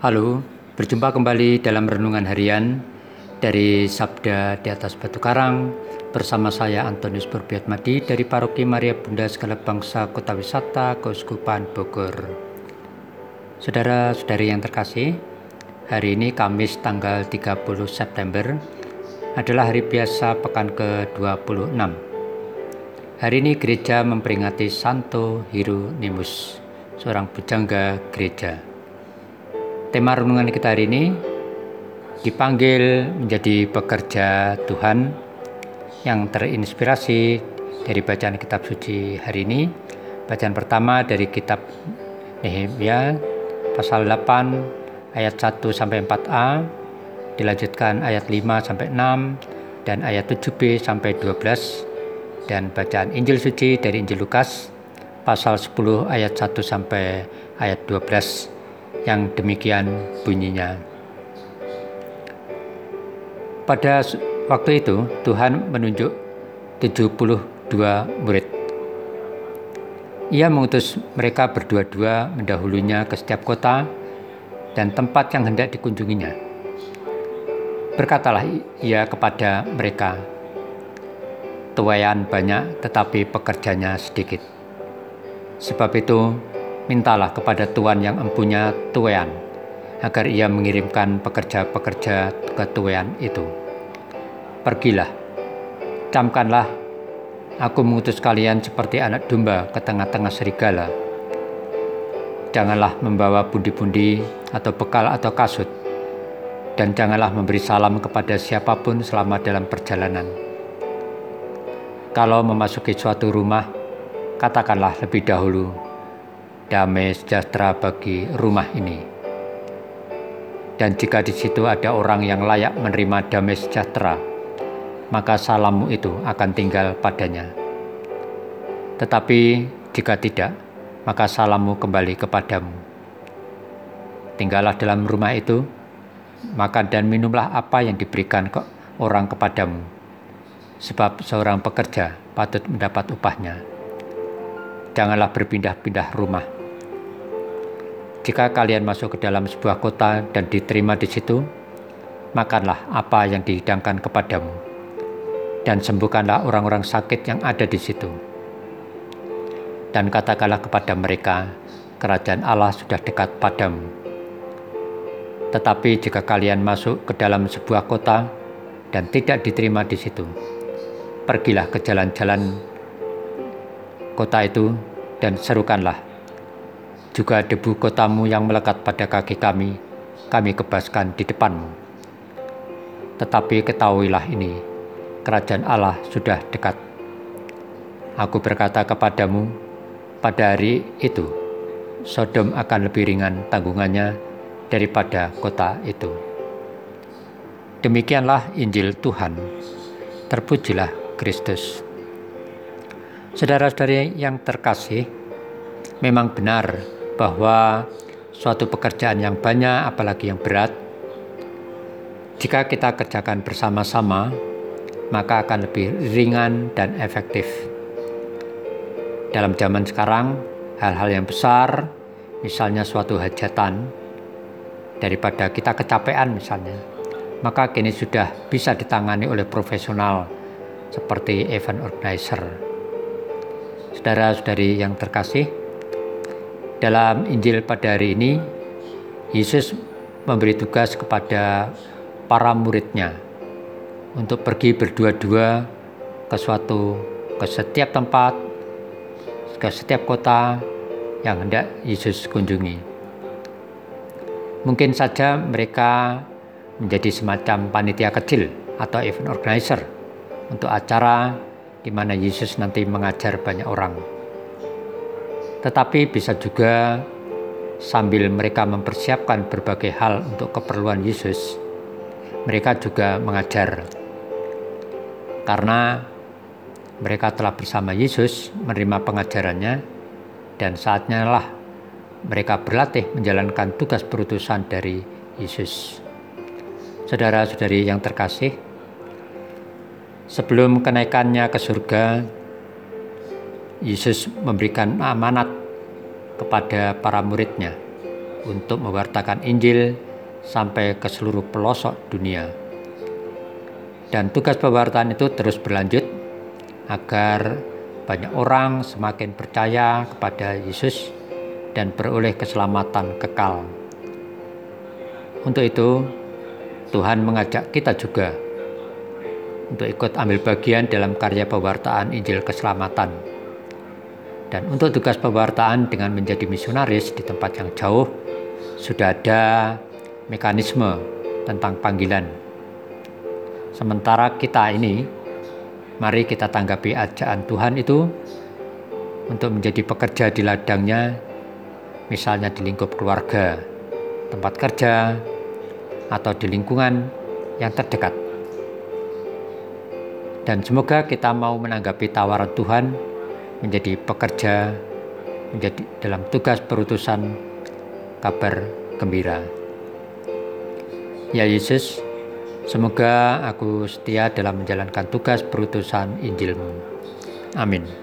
Halo, berjumpa kembali dalam renungan harian dari Sabda di atas Batu Karang bersama saya Antonius Madi dari Paroki Maria Bunda Segala Bangsa Kota Wisata Keuskupan Bogor. Saudara-saudari yang terkasih, hari ini Kamis tanggal 30 September adalah hari biasa pekan ke-26. Hari ini gereja memperingati Santo Hieronymus, seorang pujangga gereja. Tema renungan kita hari ini dipanggil menjadi pekerja Tuhan yang terinspirasi dari bacaan kitab suci hari ini. Bacaan pertama dari kitab Nehemia pasal 8 ayat 1 sampai 4a, dilanjutkan ayat 5 sampai 6 dan ayat 7b sampai 12 dan bacaan Injil suci dari Injil Lukas pasal 10 ayat 1 sampai ayat 12 yang demikian bunyinya. Pada waktu itu Tuhan menunjuk 72 murid. Ia mengutus mereka berdua-dua mendahulunya ke setiap kota dan tempat yang hendak dikunjunginya. Berkatalah ia kepada mereka, tuayan banyak tetapi pekerjanya sedikit. Sebab itu mintalah kepada Tuhan yang empunya tuean, agar ia mengirimkan pekerja-pekerja ke tuean itu. Pergilah, camkanlah, aku mengutus kalian seperti anak domba ke tengah-tengah serigala. Janganlah membawa bundi-bundi atau bekal atau kasut, dan janganlah memberi salam kepada siapa pun selama dalam perjalanan. Kalau memasuki suatu rumah, katakanlah lebih dahulu, damai sejahtera bagi rumah ini. Dan jika di situ ada orang yang layak menerima damai sejahtera, maka salammu itu akan tinggal padanya. Tetapi jika tidak, maka salammu kembali kepadamu. Tinggallah dalam rumah itu, makan dan minumlah apa yang diberikan ke orang kepadamu, sebab seorang pekerja patut mendapat upahnya. Janganlah berpindah-pindah rumah jika kalian masuk ke dalam sebuah kota dan diterima di situ, makanlah apa yang dihidangkan kepadamu, dan sembuhkanlah orang-orang sakit yang ada di situ. Dan katakanlah kepada mereka, kerajaan Allah sudah dekat padamu. Tetapi jika kalian masuk ke dalam sebuah kota dan tidak diterima di situ, pergilah ke jalan-jalan kota itu dan serukanlah juga debu kotamu yang melekat pada kaki kami, kami kebaskan di depanmu. Tetapi ketahuilah ini, kerajaan Allah sudah dekat. Aku berkata kepadamu, pada hari itu, Sodom akan lebih ringan tanggungannya daripada kota itu. Demikianlah Injil Tuhan. Terpujilah Kristus. Saudara-saudari yang terkasih, memang benar bahwa suatu pekerjaan yang banyak, apalagi yang berat, jika kita kerjakan bersama-sama, maka akan lebih ringan dan efektif. Dalam zaman sekarang, hal-hal yang besar, misalnya suatu hajatan, daripada kita kecapean misalnya, maka kini sudah bisa ditangani oleh profesional seperti event organizer. Saudara-saudari yang terkasih, dalam Injil pada hari ini, Yesus memberi tugas kepada para muridnya untuk pergi berdua-dua ke suatu ke setiap tempat, ke setiap kota yang hendak Yesus kunjungi. Mungkin saja mereka menjadi semacam panitia kecil atau event organizer untuk acara di mana Yesus nanti mengajar banyak orang tetapi bisa juga sambil mereka mempersiapkan berbagai hal untuk keperluan Yesus, mereka juga mengajar. Karena mereka telah bersama Yesus menerima pengajarannya dan saatnya lah mereka berlatih menjalankan tugas perutusan dari Yesus. Saudara-saudari yang terkasih, sebelum kenaikannya ke surga, Yesus memberikan amanat kepada para muridnya untuk mewartakan Injil sampai ke seluruh pelosok dunia. Dan tugas pewartaan itu terus berlanjut agar banyak orang semakin percaya kepada Yesus dan beroleh keselamatan kekal. Untuk itu, Tuhan mengajak kita juga untuk ikut ambil bagian dalam karya pewartaan Injil keselamatan. Dan untuk tugas pewartaan dengan menjadi misionaris di tempat yang jauh, sudah ada mekanisme tentang panggilan. Sementara kita ini, mari kita tanggapi ajakan Tuhan itu untuk menjadi pekerja di ladangnya, misalnya di lingkup keluarga, tempat kerja, atau di lingkungan yang terdekat. Dan semoga kita mau menanggapi tawaran Tuhan menjadi pekerja menjadi dalam tugas perutusan kabar gembira. Ya Yesus, semoga aku setia dalam menjalankan tugas perutusan Injilmu. Amin.